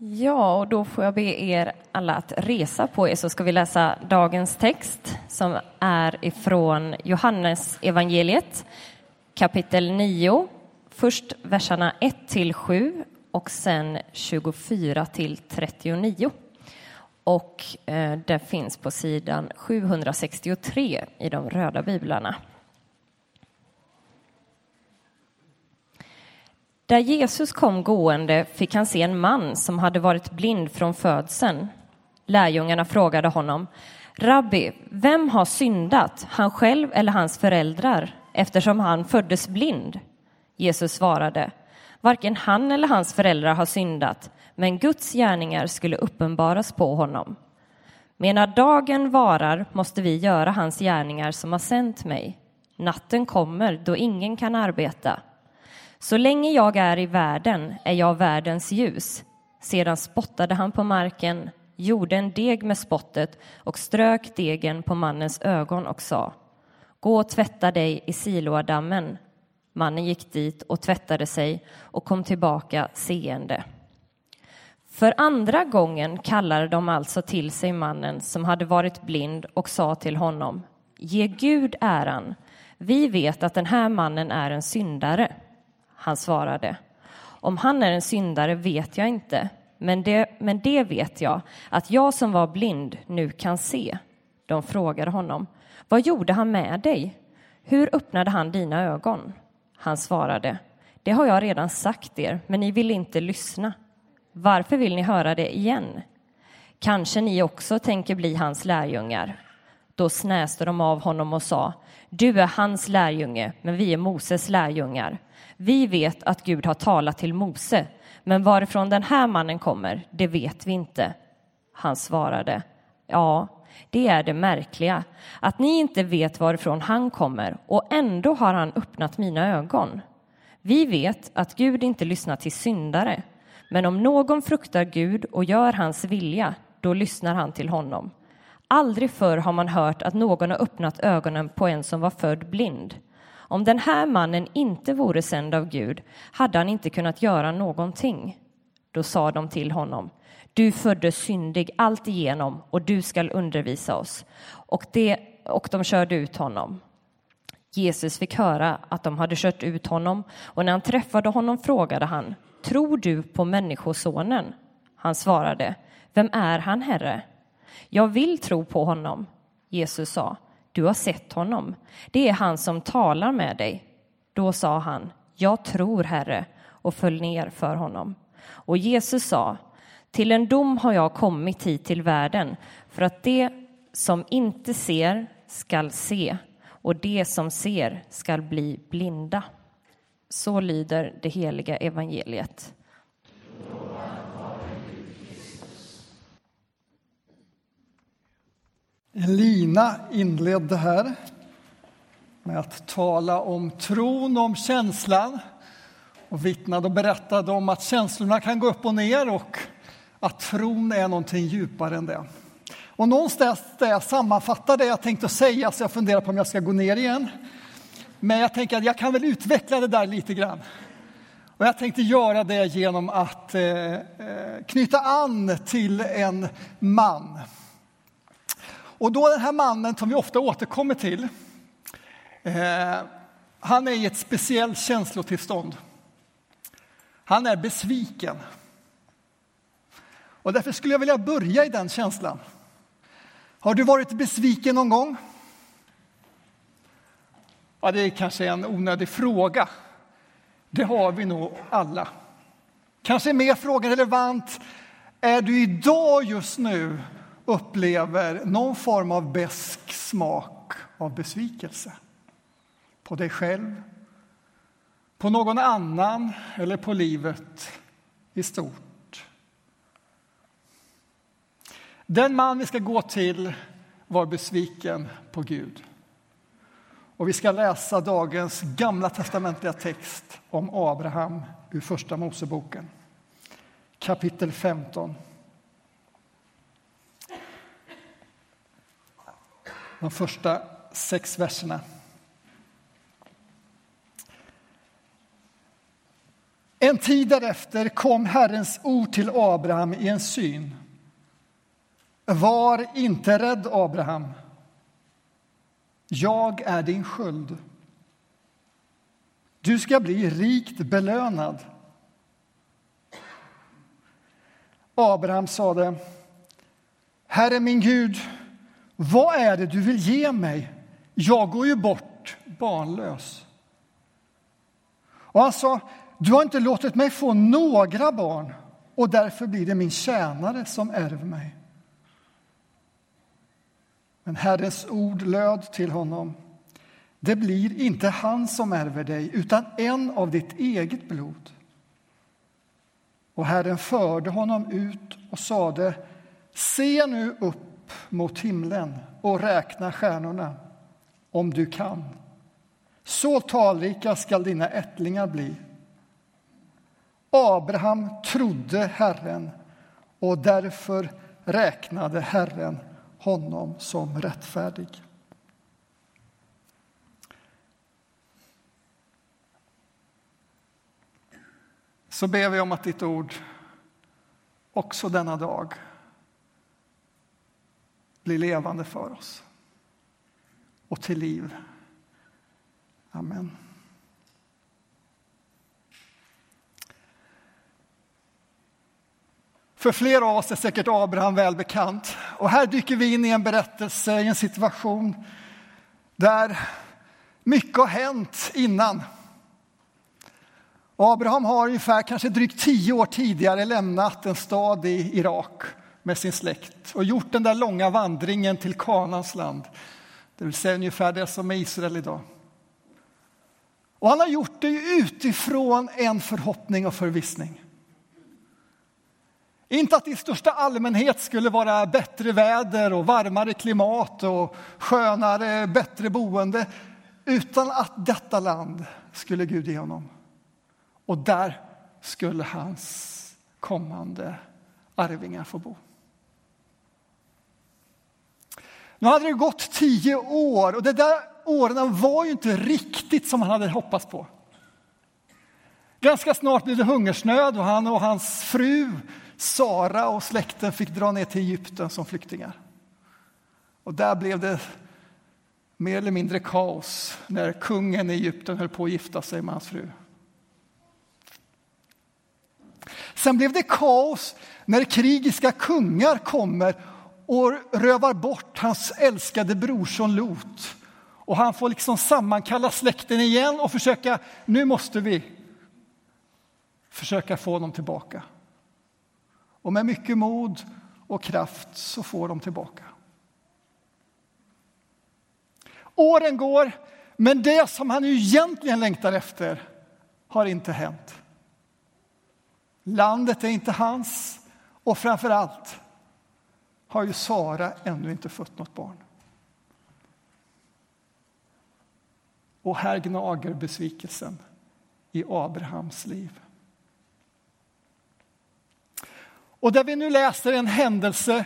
Ja, och då får jag be er alla att resa på er så ska vi läsa dagens text som är ifrån Johannes evangeliet kapitel 9, först verserna 1 till 7 och sen 24 till 39. Och eh, det finns på sidan 763 i de röda biblarna. Där Jesus kom gående fick han se en man som hade varit blind från födseln. Lärjungarna frågade honom, Rabbi, vem har syndat, han själv eller hans föräldrar, eftersom han föddes blind? Jesus svarade, varken han eller hans föräldrar har syndat, men Guds gärningar skulle uppenbaras på honom. Medan dagen varar måste vi göra hans gärningar som har sänt mig. Natten kommer då ingen kan arbeta. Så länge jag är i världen är jag världens ljus. Sedan spottade han på marken, gjorde en deg med spottet och strök degen på mannens ögon och sa Gå och tvätta dig i Siloadammen. Mannen gick dit och tvättade sig och kom tillbaka seende. För andra gången kallade de alltså till sig mannen som hade varit blind och sa till honom Ge Gud äran. Vi vet att den här mannen är en syndare. Han svarade, om han är en syndare vet jag inte, men det, men det vet jag, att jag som var blind nu kan se. De frågade honom, vad gjorde han med dig? Hur öppnade han dina ögon? Han svarade, det har jag redan sagt er, men ni vill inte lyssna. Varför vill ni höra det igen? Kanske ni också tänker bli hans lärjungar? Då snäste de av honom och sa, du är hans lärjunge, men vi är Moses lärjungar. Vi vet att Gud har talat till Mose, men varifrån den här mannen kommer, det vet vi inte. Han svarade, ja, det är det märkliga, att ni inte vet varifrån han kommer och ändå har han öppnat mina ögon. Vi vet att Gud inte lyssnar till syndare, men om någon fruktar Gud och gör hans vilja, då lyssnar han till honom. Aldrig förr har man hört att någon har öppnat ögonen på en som var född blind. Om den här mannen inte vore sänd av Gud hade han inte kunnat göra någonting. Då sa de till honom, du föddes syndig alltigenom och du skall undervisa oss. Och, det, och de körde ut honom. Jesus fick höra att de hade kört ut honom och när han träffade honom frågade han, tror du på Människosonen? Han svarade, vem är han, Herre? Jag vill tro på honom. Jesus sa, du har sett honom. Det är han som talar med dig. Då sa han, jag tror, Herre, och föll ner för honom. Och Jesus sa, till en dom har jag kommit hit till världen för att det som inte ser skall se och det som ser skall bli blinda. Så lyder det heliga evangeliet. Lina inledde här med att tala om tron, om känslan och vittnade och berättade om att känslorna kan gå upp och ner och att tron är någonting djupare än det. Och någonstans där jag sammanfattar det jag tänkte säga, så jag funderar på om jag ska gå ner igen. Men jag tänker att jag kan väl utveckla det där lite grann. Och jag tänkte göra det genom att eh, eh knyta an till en man och då den här mannen som vi ofta återkommer till, eh, han är i ett speciellt känslotillstånd. Han är besviken. Och därför skulle jag vilja börja i den känslan. Har du varit besviken någon gång? Ja, det är kanske en onödig fråga. Det har vi nog alla. Kanske är mer frågan relevant. Är du idag just nu upplever någon form av besk smak av besvikelse på dig själv, på någon annan eller på livet i stort. Den man vi ska gå till var besviken på Gud. Och vi ska läsa dagens gamla testamentliga text om Abraham ur Första Moseboken, kapitel 15. De första sex verserna. En tid därefter kom Herrens ord till Abraham i en syn. Var inte rädd, Abraham. Jag är din sköld. Du ska bli rikt belönad. Abraham sade, Herre min Gud, vad är det du vill ge mig? Jag går ju bort barnlös. Och han sa, du har inte låtit mig få några barn och därför blir det min tjänare som ärver mig. Men Herrens ord löd till honom. Det blir inte han som ärver dig, utan en av ditt eget blod. Och Herren förde honom ut och sade, se nu upp mot himlen och räkna stjärnorna, om du kan. Så talrika skall dina ättlingar bli. Abraham trodde Herren och därför räknade Herren honom som rättfärdig. Så ber vi om att ditt ord också denna dag blir levande för oss och till liv. Amen. För flera av oss är säkert Abraham välbekant. Och här dyker vi in i en berättelse, i en situation där mycket har hänt innan. Abraham har ungefär kanske drygt tio år tidigare lämnat en stad i Irak med sin släkt och gjort den där långa vandringen till Kanans land, det vill säga ungefär det som är Israel idag. Och han har gjort det utifrån en förhoppning och förvissning. Inte att det i största allmänhet skulle vara bättre väder och varmare klimat och skönare, bättre boende, utan att detta land skulle Gud ge honom. Och där skulle hans kommande arvingar få bo. Nu hade det gått tio år och de där åren var ju inte riktigt som han hade hoppats på. Ganska snart blev det hungersnöd och han och hans fru Sara och släkten fick dra ner till Egypten som flyktingar. Och där blev det mer eller mindre kaos när kungen i Egypten höll på att gifta sig med hans fru. Sen blev det kaos när krigiska kungar kommer och rövar bort hans älskade brorson Lot. Och han får liksom sammankalla släkten igen och försöka, nu måste vi försöka få dem tillbaka. Och med mycket mod och kraft så får de tillbaka. Åren går, men det som han egentligen längtar efter har inte hänt. Landet är inte hans och framför allt har ju Sara ännu inte fött något barn. Och här gnager besvikelsen i Abrahams liv. Och där vi nu läser en händelse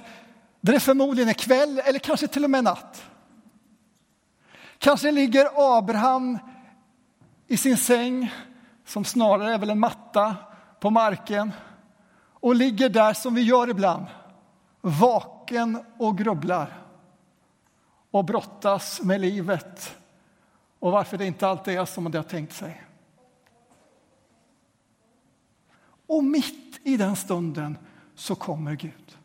där det förmodligen är kväll eller kanske till och med natt. Kanske ligger Abraham i sin säng, som snarare är väl en matta, på marken och ligger där som vi gör ibland, vaken och grubblar och brottas med livet och varför det inte alltid är som det har tänkt sig. Och mitt i den stunden så kommer Gud.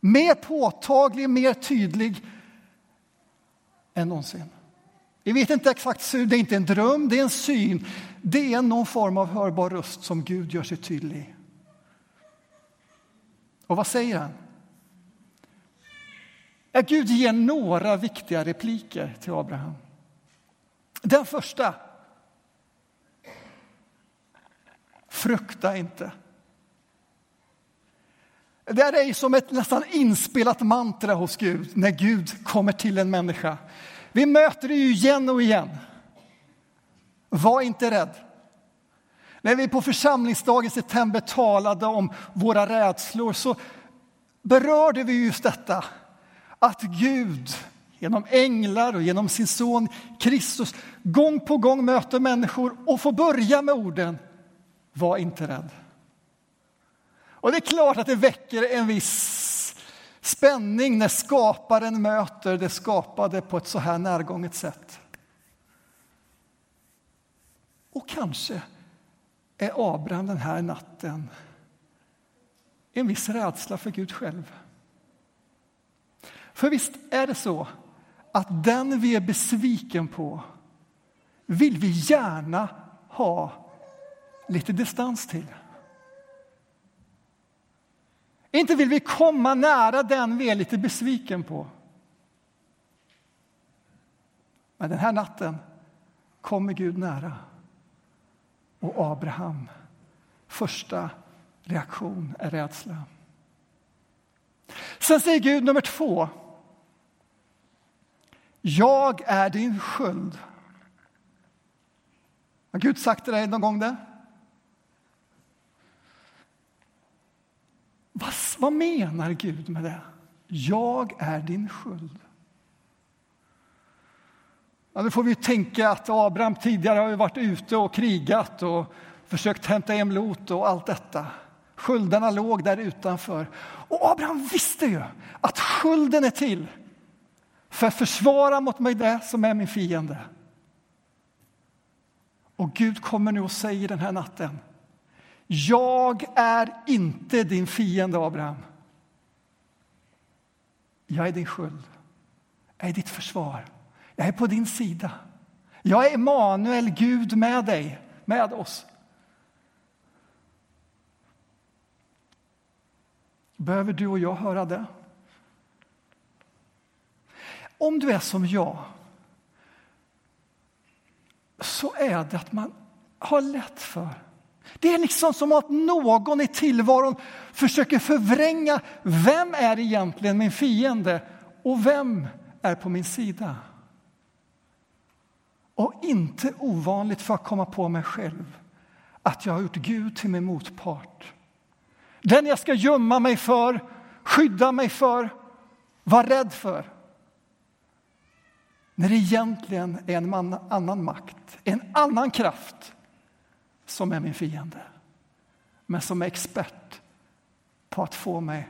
Mer påtaglig, mer tydlig än någonsin. Vi vet inte exakt hur, det är inte en dröm, det är en syn. Det är någon form av hörbar röst som Gud gör sig tydlig Och vad säger han? Ja, Gud ger några viktiga repliker till Abraham. Den första. Frukta inte. Det är som ett nästan inspelat mantra hos Gud när Gud kommer till en människa. Vi möter det ju igen och igen. Var inte rädd. När vi på församlingsdagen i september talade om våra rädslor så berörde vi just detta att Gud genom änglar och genom sin son Kristus gång på gång möter människor och får börja med orden var inte rädd. Och det är klart att det väcker en viss spänning när skaparen möter det skapade på ett så här närgånget sätt. Och kanske är Abraham den här natten en viss rädsla för Gud själv. För visst är det så att den vi är besviken på vill vi gärna ha lite distans till. Inte vill vi komma nära den vi är lite besviken på. Men den här natten kommer Gud nära. Och Abraham, första reaktion är rädsla. Sen säger Gud nummer två. Jag är din sköld. Har Gud sagt till dig någon gång det? Vad, vad menar Gud med det? Jag är din sköld. Ja, då får vi tänka att Abraham tidigare har varit ute och krigat och försökt hämta hem Lot och allt detta. Sköldarna låg där utanför. Och Abraham visste ju att skölden är till för att försvara mot mig det som är min fiende. Och Gud kommer nu och säger den här natten Jag är inte din fiende, Abraham. Jag är din sköld. Jag är ditt försvar. Jag är på din sida. Jag är Emanuel, Gud med dig, med oss. Behöver du och jag höra det? Om du är som jag så är det att man har lätt för det är liksom som att någon i tillvaron försöker förvränga vem är egentligen min fiende och vem är på min sida. Och inte ovanligt för att komma på mig själv att jag har gjort Gud till min motpart. Den jag ska gömma mig för, skydda mig för, vara rädd för. När det egentligen är en annan makt, en annan kraft som är min fiende men som är expert på att få mig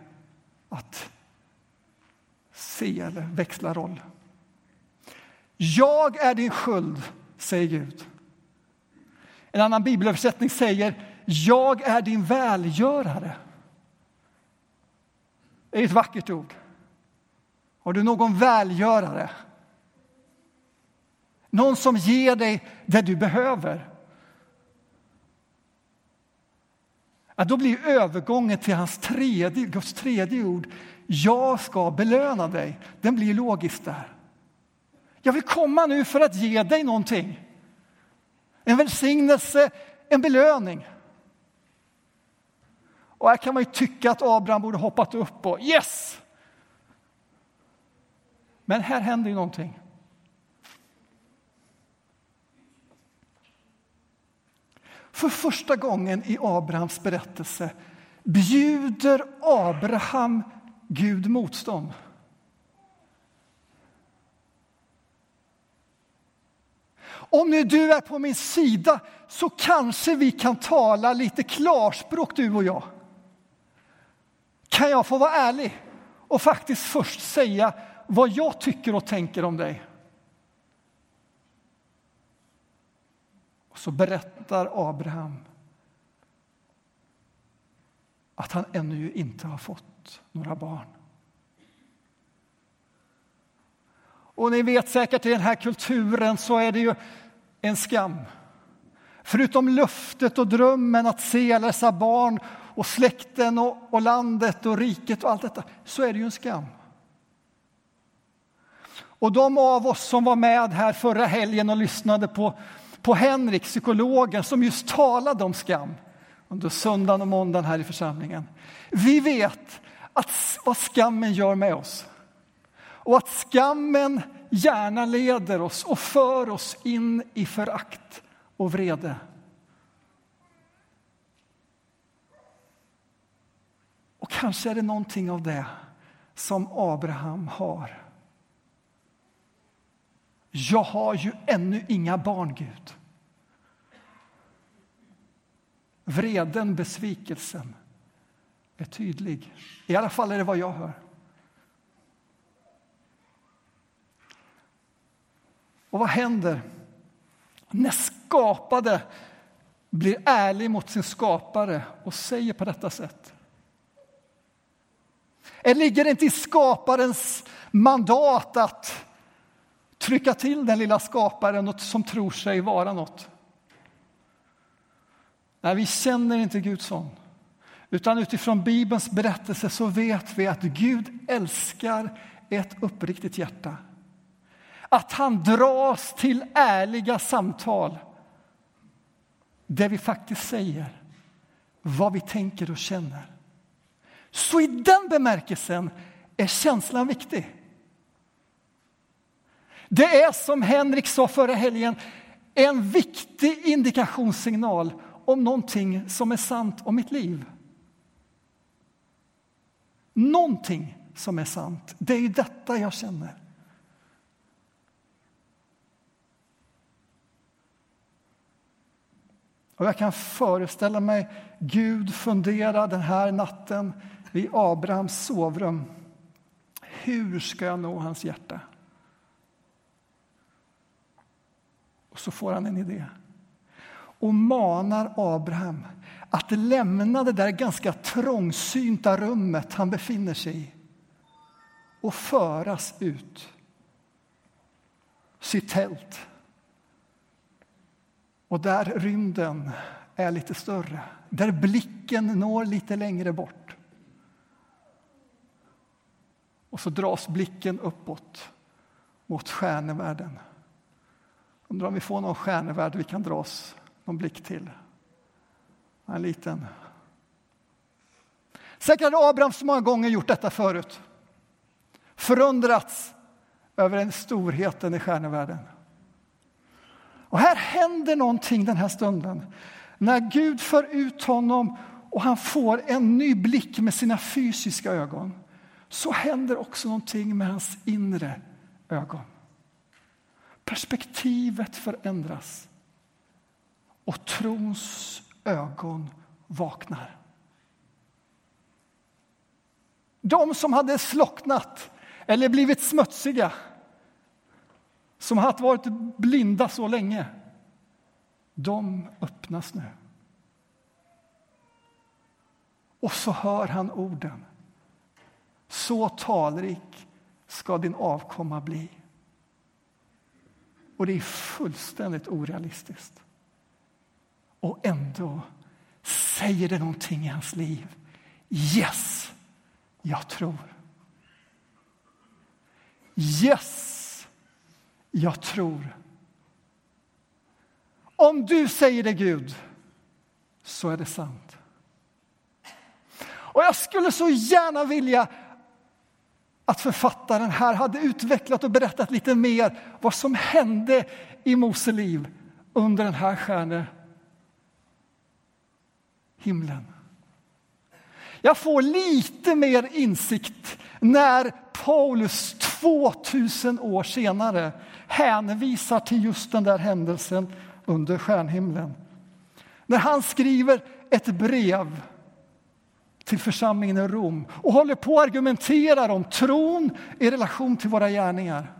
att se eller växla roll. Jag är din sköld, säger Gud. En annan bibelöversättning säger jag är din välgörare. Det är ett vackert ord. Har du någon välgörare? Någon som ger dig det du behöver. Ja, då blir övergången till hans tredje, Guds tredje ord, jag ska belöna dig, den blir logisk där. Jag vill komma nu för att ge dig någonting. En välsignelse, en belöning. Och här kan man ju tycka att Abraham borde hoppat upp och yes! Men här händer ju någonting. För första gången i Abrahams berättelse bjuder Abraham Gud motstånd. Om nu du är på min sida så kanske vi kan tala lite klarspråk du och jag. Kan jag få vara ärlig och faktiskt först säga vad jag tycker och tänker om dig? Och så berättar Abraham att han ännu inte har fått några barn. Och ni vet säkert i den här kulturen så är det ju en skam. Förutom löftet och drömmen att se alla dessa barn och släkten och, och landet och riket och allt detta, så är det ju en skam. Och de av oss som var med här förra helgen och lyssnade på, på Henrik, psykologen, som just talade om skam under söndagen och måndagen här i församlingen. Vi vet att, vad skammen gör med oss. Och att skammen gärna leder oss och för oss in i förakt och vrede. Och kanske är det någonting av det som Abraham har. Jag har ju ännu inga barn, Gud. vreden, besvikelsen är tydlig. I alla fall är det vad jag hör. Och vad händer när skapade blir ärlig mot sin skapare och säger på detta sätt? Det ligger inte i skaparens mandat att trycka till den lilla skaparen som tror sig vara något. Nej, vi känner inte Gud sån. Utan utifrån Bibelns berättelse så vet vi att Gud älskar ett uppriktigt hjärta. Att han dras till ärliga samtal där vi faktiskt säger vad vi tänker och känner. Så i den bemärkelsen är känslan viktig. Det är som Henrik sa förra helgen en viktig indikationssignal om någonting som är sant om mitt liv. Någonting som är sant, det är ju detta jag känner. Och jag kan föreställa mig Gud fundera den här natten vid Abrahams sovrum. Hur ska jag nå hans hjärta? Och så får han en idé och manar Abraham att lämna det där ganska trångsynta rummet han befinner sig i och föras ut sitt tält. Och där rymden är lite större, där blicken når lite längre bort. Och så dras blicken uppåt mot stjärnevärlden. Undrar om vi får någon stjärnevärld vi kan dra oss någon blick till. En liten. Säkert hade Abraham så många gånger gjort detta förut. Förundrats över den storheten i stjärnevärlden. Och här händer någonting den här stunden. När Gud för ut honom och han får en ny blick med sina fysiska ögon så händer också någonting med hans inre ögon. Perspektivet förändras och trons ögon vaknar. De som hade slocknat eller blivit smutsiga som hade varit blinda så länge, de öppnas nu. Och så hör han orden. Så talrik ska din avkomma bli. Och det är fullständigt orealistiskt. Och ändå säger det någonting i hans liv. Yes, jag tror. Yes, jag tror. Om du säger det, Gud, så är det sant. Och jag skulle så gärna vilja att författaren här hade utvecklat och berättat lite mer vad som hände i Mose liv under den här stjärne himlen. Jag får lite mer insikt när Paulus 2000 år senare hänvisar till just den där händelsen under stjärnhimlen. När han skriver ett brev till församlingen i Rom och håller på att argumentera om tron i relation till våra gärningar.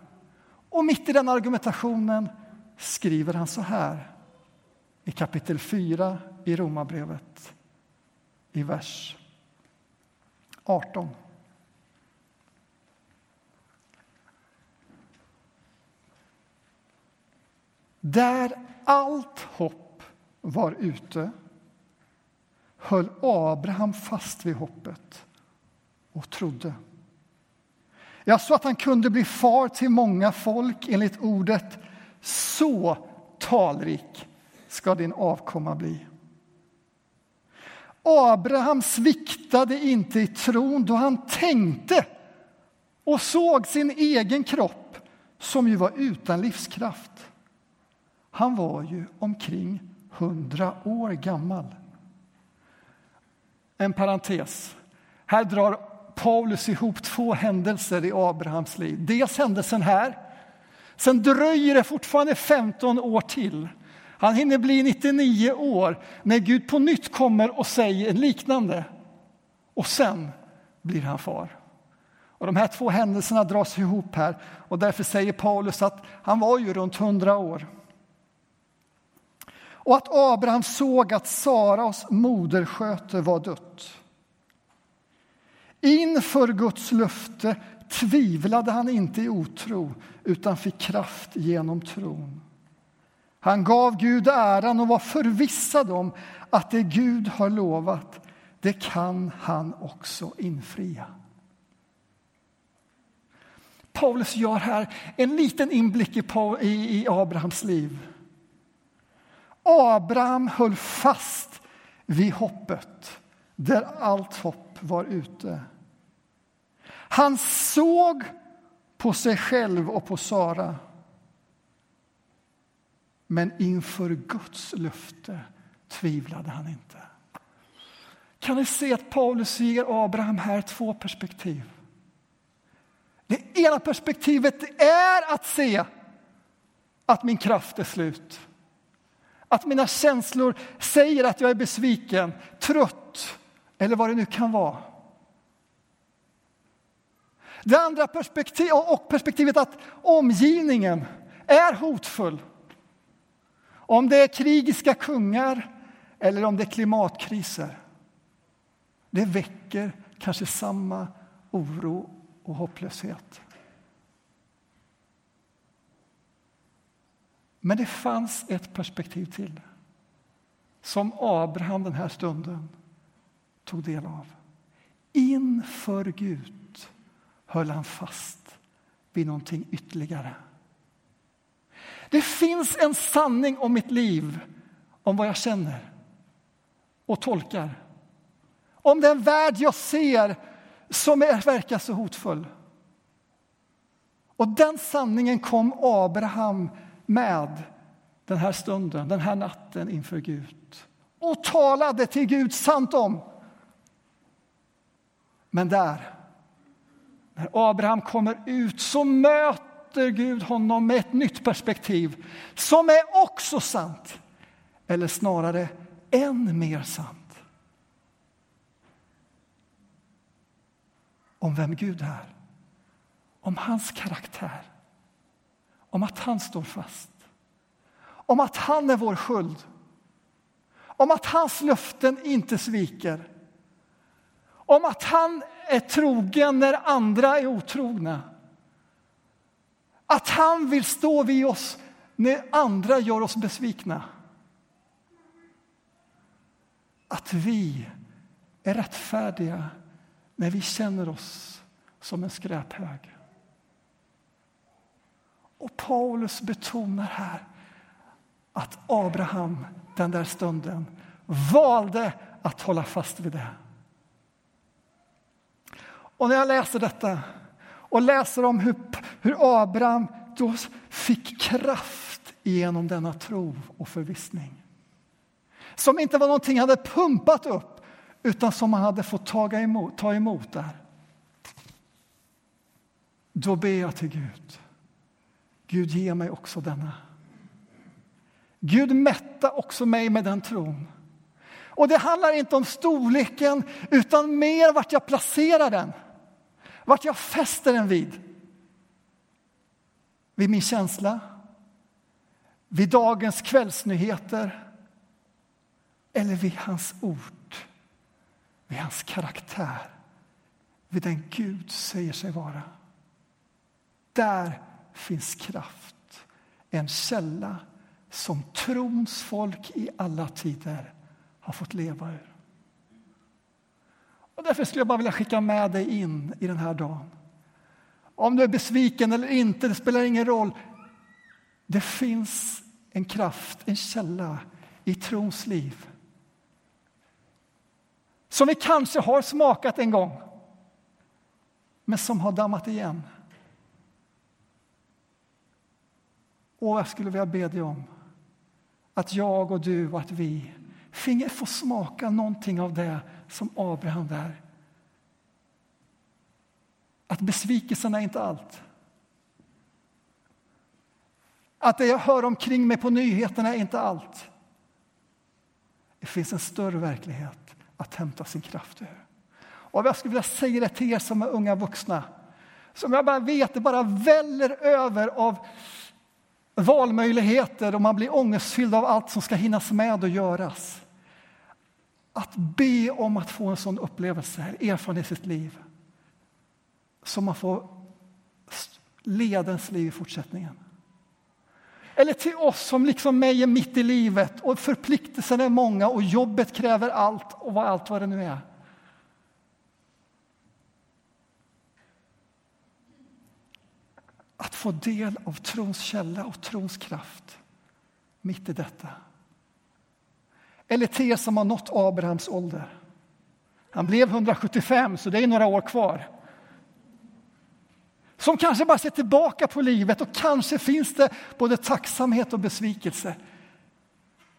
Och mitt i den argumentationen skriver han så här i kapitel 4 i Romarbrevet, i vers 18. Där allt hopp var ute höll Abraham fast vid hoppet och trodde. Ja, så att han kunde bli far till många folk enligt ordet så talrik ska din avkomma bli. Abraham sviktade inte i tron då han tänkte och såg sin egen kropp som ju var utan livskraft. Han var ju omkring hundra år gammal. En parentes. Här drar Paulus ihop två händelser i Abrahams liv. Dels händelsen här. Sen dröjer det fortfarande 15 år till Han hinner bli 99 år när Gud på nytt kommer och säger liknande. Och sen blir han far. Och de här två händelserna dras ihop här och därför säger Paulus att han var ju runt 100 år. Och att Abraham såg att Saras modersköte var dött. Inför Guds löfte tvivlade han inte i otro utan fick kraft genom tron. Han gav Gud äran och var förvissad om att det Gud har lovat, det kan han också infria. Paulus gör här en liten inblick i, Abrahams liv. Abraham höll fast vid hoppet där allt hopp var ute. Han såg på sig själv och på Sara. Men inför Guds löfte tvivlade han inte. Kan ni se att Paulus ger Abraham här två perspektiv? Det ena perspektivet är att se att min kraft är slut. Att mina känslor säger att jag är besviken, trött eller vad det nu kan vara. Det andra perspektiv, och perspektivet att omgivningen är hotfull. Om det är krigiska kungar eller om det är klimatkriser. Det väcker kanske samma oro och hopplöshet. Men det fanns ett perspektiv till som Abraham den här stunden tog del av. Inför Gud höll han fast vid någonting ytterligare. Det finns en sanning om mitt liv, om vad jag känner och tolkar. Om den värld jag ser som är, verkar så hotfull. Och den sanningen kom Abraham med den här stunden, den här natten inför Gud och talade till Gud sant om. Men där, när Abraham kommer ut så möter Gud honom med ett nytt perspektiv som är också sant, eller snarare än mer sant. om vem Gud är, om hans karaktär, om att han står fast, om att han är vår skuld, om att hans löften inte sviker, om att han är trogen när andra är otrogna. Att han vill stå vid oss när andra gör oss besvikna. Att vi är rättfärdiga när vi känner oss som en skräphög. Och Paulus betonar här att Abraham den där stunden valde att hålla fast vid det. Och när jag läser detta och läser om hur, hur Abraham då fick kraft genom denna tro och förvissning som inte var någonting han hade pumpat upp utan som han hade fått ta emot, ta emot där. Då ber jag till Gud. Gud, ge mig också denna. Gud, mätta också mig med den tron. Och det handlar inte om storleken, utan mer vart jag placerar den. Vart jag fäster den vid. Vid min känsla, vid dagens kvällsnyheter eller vid hans ord vid hans karaktär, vid den Gud säger sig vara. Där finns kraft, en källa som trons folk i alla tider har fått leva ur. Och därför skulle jag bara vilja skicka med dig in i den här dagen. Om du är besviken eller inte, det spelar ingen roll. Det finns en kraft, en källa i trons liv som vi kanske har smakat en gång, men som har dammat igen. Och jag skulle vilja be dig om att jag och du och att vi finge få smaka någonting av det som Abraham där. Att besvikelsen är inte allt. Att det jag hör omkring mig på nyheterna är inte allt. Det finns en större verklighet att hämta sin kraft ur. Och jag skulle vilja säga det till er som är unga vuxna, som jag bara vet det bara väller över av valmöjligheter och man blir ångestfylld av allt som ska hinnas med och göras. Att be om att få en sån upplevelse, erfarenhet i sitt liv som man får leda ens liv i fortsättningen. Eller till oss som liksom mig är mitt i livet och förpliktelserna är många och jobbet kräver allt och vad allt vad det nu är. Att få del av trons källa och trons kraft mitt i detta. Eller T som har nått Abrahams ålder. Han blev 175, så det är några år kvar. Som kanske bara ser tillbaka på livet och kanske finns det både tacksamhet och besvikelse.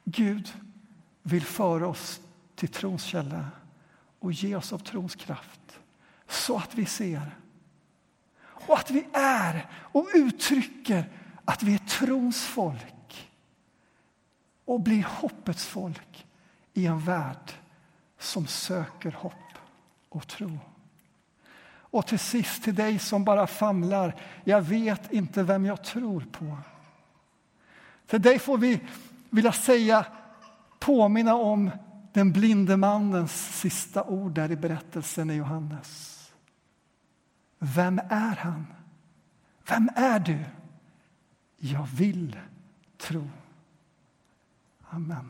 Gud vill föra oss till trons källa och ge oss av trons kraft så att vi ser och att vi är och uttrycker att vi är trons folk och blir hoppets folk i en värld som söker hopp och tro. Och till sist till dig som bara famlar. Jag vet inte vem jag tror på. Till dig får vi vilja säga, påminna om den blinde mannens sista ord där i berättelsen i Johannes. Vem är han? Vem är du? Jag vill tro. Amen.